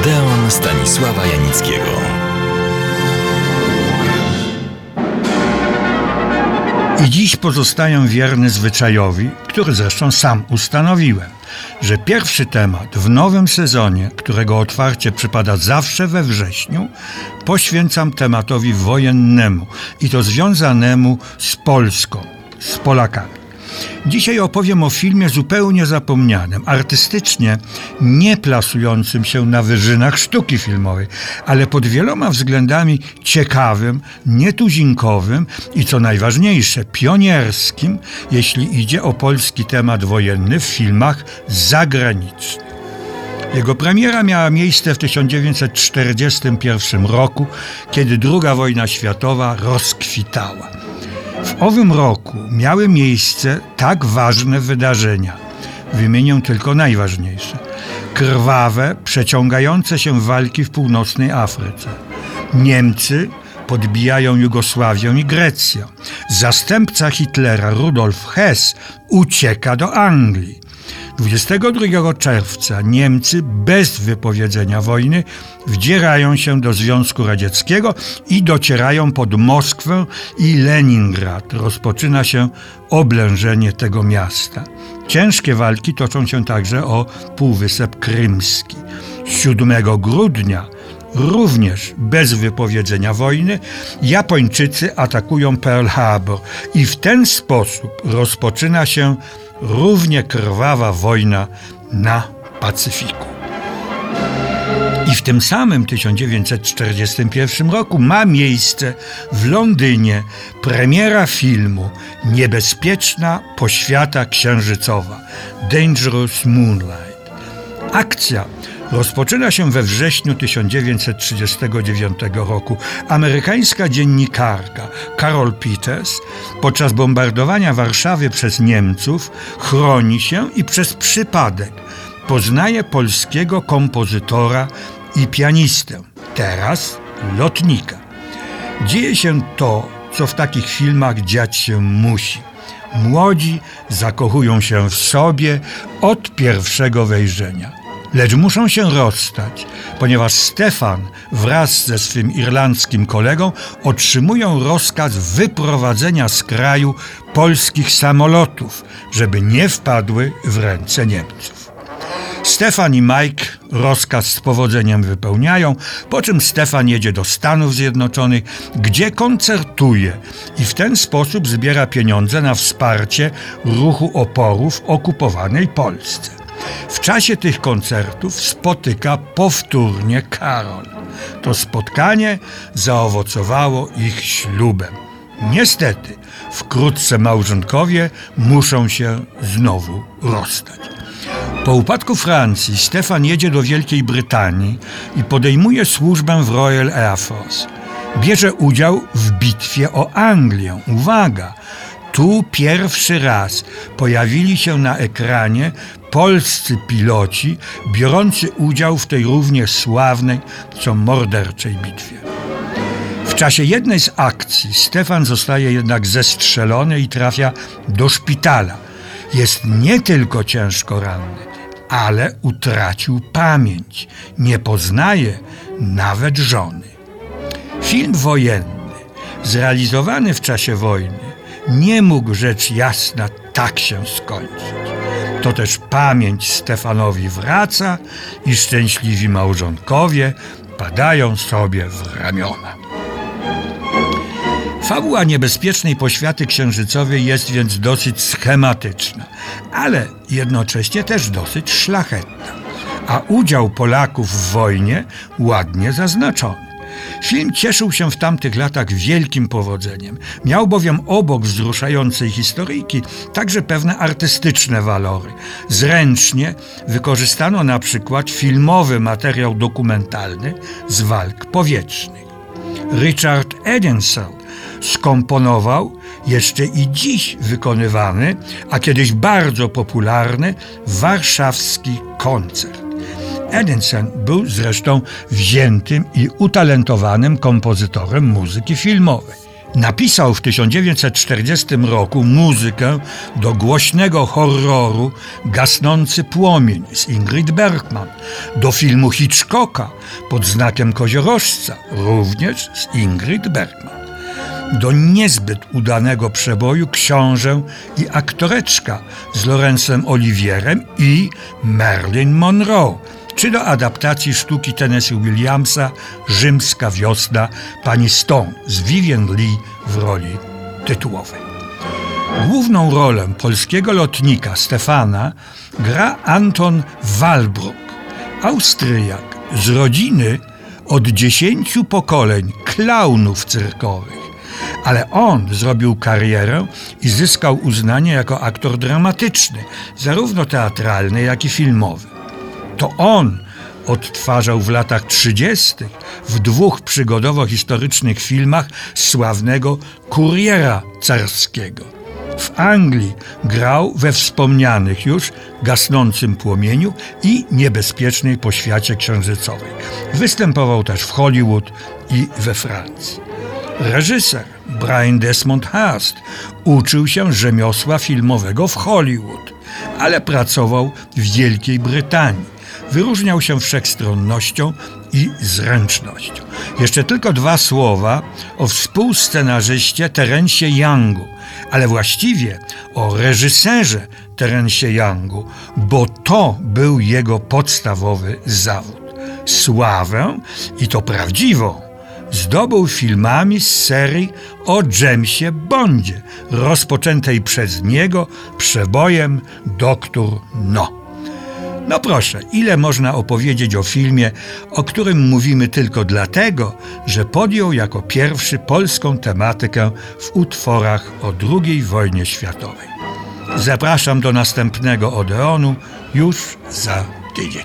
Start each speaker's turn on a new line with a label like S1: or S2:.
S1: Odeon Stanisława Janickiego.
S2: I dziś pozostaję wierny zwyczajowi, który zresztą sam ustanowiłem, że pierwszy temat w nowym sezonie, którego otwarcie przypada zawsze we wrześniu, poświęcam tematowi wojennemu i to związanemu z Polską, z Polakami. Dzisiaj opowiem o filmie zupełnie zapomnianym, artystycznie nie plasującym się na wyżynach sztuki filmowej, ale pod wieloma względami ciekawym, nietuzinkowym i co najważniejsze, pionierskim, jeśli idzie o polski temat wojenny w filmach zagranicznych. Jego premiera miała miejsce w 1941 roku, kiedy II wojna światowa rozkwitała. W owym roku miały miejsce tak ważne wydarzenia. Wymienię tylko najważniejsze. Krwawe, przeciągające się walki w północnej Afryce. Niemcy podbijają Jugosławię i Grecję. Zastępca Hitlera Rudolf Hess ucieka do Anglii. 22 czerwca Niemcy bez wypowiedzenia wojny wdzierają się do Związku Radzieckiego i docierają pod Moskwę i Leningrad. Rozpoczyna się oblężenie tego miasta. Ciężkie walki toczą się także o Półwysep Krymski. 7 grudnia Również bez wypowiedzenia wojny Japończycy atakują Pearl Harbor i w ten sposób rozpoczyna się równie krwawa wojna na Pacyfiku. I w tym samym 1941 roku ma miejsce w Londynie premiera filmu Niebezpieczna poświata księżycowa Dangerous Moonlight. Akcja rozpoczyna się we wrześniu 1939 roku. Amerykańska dziennikarka Carol Peters podczas bombardowania Warszawy przez Niemców chroni się i przez przypadek poznaje polskiego kompozytora i pianistę, teraz lotnika. Dzieje się to, co w takich filmach dziać się musi. Młodzi zakochują się w sobie od pierwszego wejrzenia. Lecz muszą się rozstać, ponieważ Stefan wraz ze swym irlandzkim kolegą otrzymują rozkaz wyprowadzenia z kraju polskich samolotów, żeby nie wpadły w ręce Niemców. Stefan i Mike rozkaz z powodzeniem wypełniają, po czym Stefan jedzie do Stanów Zjednoczonych, gdzie koncertuje i w ten sposób zbiera pieniądze na wsparcie ruchu oporu w okupowanej Polsce. W czasie tych koncertów spotyka powtórnie Karol. To spotkanie zaowocowało ich ślubem. Niestety, wkrótce małżonkowie muszą się znowu rozstać. Po upadku Francji Stefan jedzie do Wielkiej Brytanii i podejmuje służbę w Royal Air Force. Bierze udział w bitwie o Anglię. Uwaga! Tu pierwszy raz pojawili się na ekranie polscy piloci biorący udział w tej równie sławnej, co morderczej bitwie. W czasie jednej z akcji Stefan zostaje jednak zestrzelony i trafia do szpitala. Jest nie tylko ciężko ranny, ale utracił pamięć. Nie poznaje nawet żony. Film wojenny, zrealizowany w czasie wojny, nie mógł rzecz jasna tak się skończyć. To też pamięć Stefanowi wraca i szczęśliwi małżonkowie padają sobie w ramiona. Fabuła niebezpiecznej poświaty księżycowej jest więc dosyć schematyczna, ale jednocześnie też dosyć szlachetna, a udział Polaków w wojnie ładnie zaznaczony. Film cieszył się w tamtych latach wielkim powodzeniem. Miał bowiem obok wzruszającej historyjki także pewne artystyczne walory. Zręcznie wykorzystano na przykład filmowy materiał dokumentalny z walk powietrznych. Richard Edensel skomponował jeszcze i dziś wykonywany, a kiedyś bardzo popularny warszawski koncert. Edinson był zresztą wziętym i utalentowanym kompozytorem muzyki filmowej. Napisał w 1940 roku muzykę do głośnego horroru Gasnący płomień z Ingrid Bergman, do filmu Hitchcocka pod znakiem koziorożca również z Ingrid Bergman do niezbyt udanego przeboju Książę i aktoreczka z Lorencem Olivierem i Marilyn Monroe, czy do adaptacji sztuki Tennessee Williamsa Rzymska wiosna pani Stone z Vivian Lee w roli tytułowej. Główną rolę polskiego lotnika Stefana gra Anton Walbrook, Austriak z rodziny od dziesięciu pokoleń klaunów cyrkowych ale on zrobił karierę i zyskał uznanie jako aktor dramatyczny, zarówno teatralny, jak i filmowy. To on odtwarzał w latach 30. w dwóch przygodowo-historycznych filmach sławnego kuriera carskiego. W Anglii grał we wspomnianych już gasnącym płomieniu i niebezpiecznej poświacie księżycowej. Występował też w Hollywood i we Francji. Reżyser Brian Desmond Hurst uczył się rzemiosła filmowego w Hollywood, ale pracował w Wielkiej Brytanii. Wyróżniał się wszechstronnością i zręcznością. Jeszcze tylko dwa słowa o współscenarzyście Terencie Youngu, ale właściwie o reżyserze Terencie Youngu, bo to był jego podstawowy zawód. Sławę i to prawdziwą zdobył filmami z serii o Jamesie Bondzie, rozpoczętej przez niego przebojem Doktor No. No proszę, ile można opowiedzieć o filmie, o którym mówimy tylko dlatego, że podjął jako pierwszy polską tematykę w utworach o II wojnie światowej. Zapraszam do następnego Odeonu już za tydzień.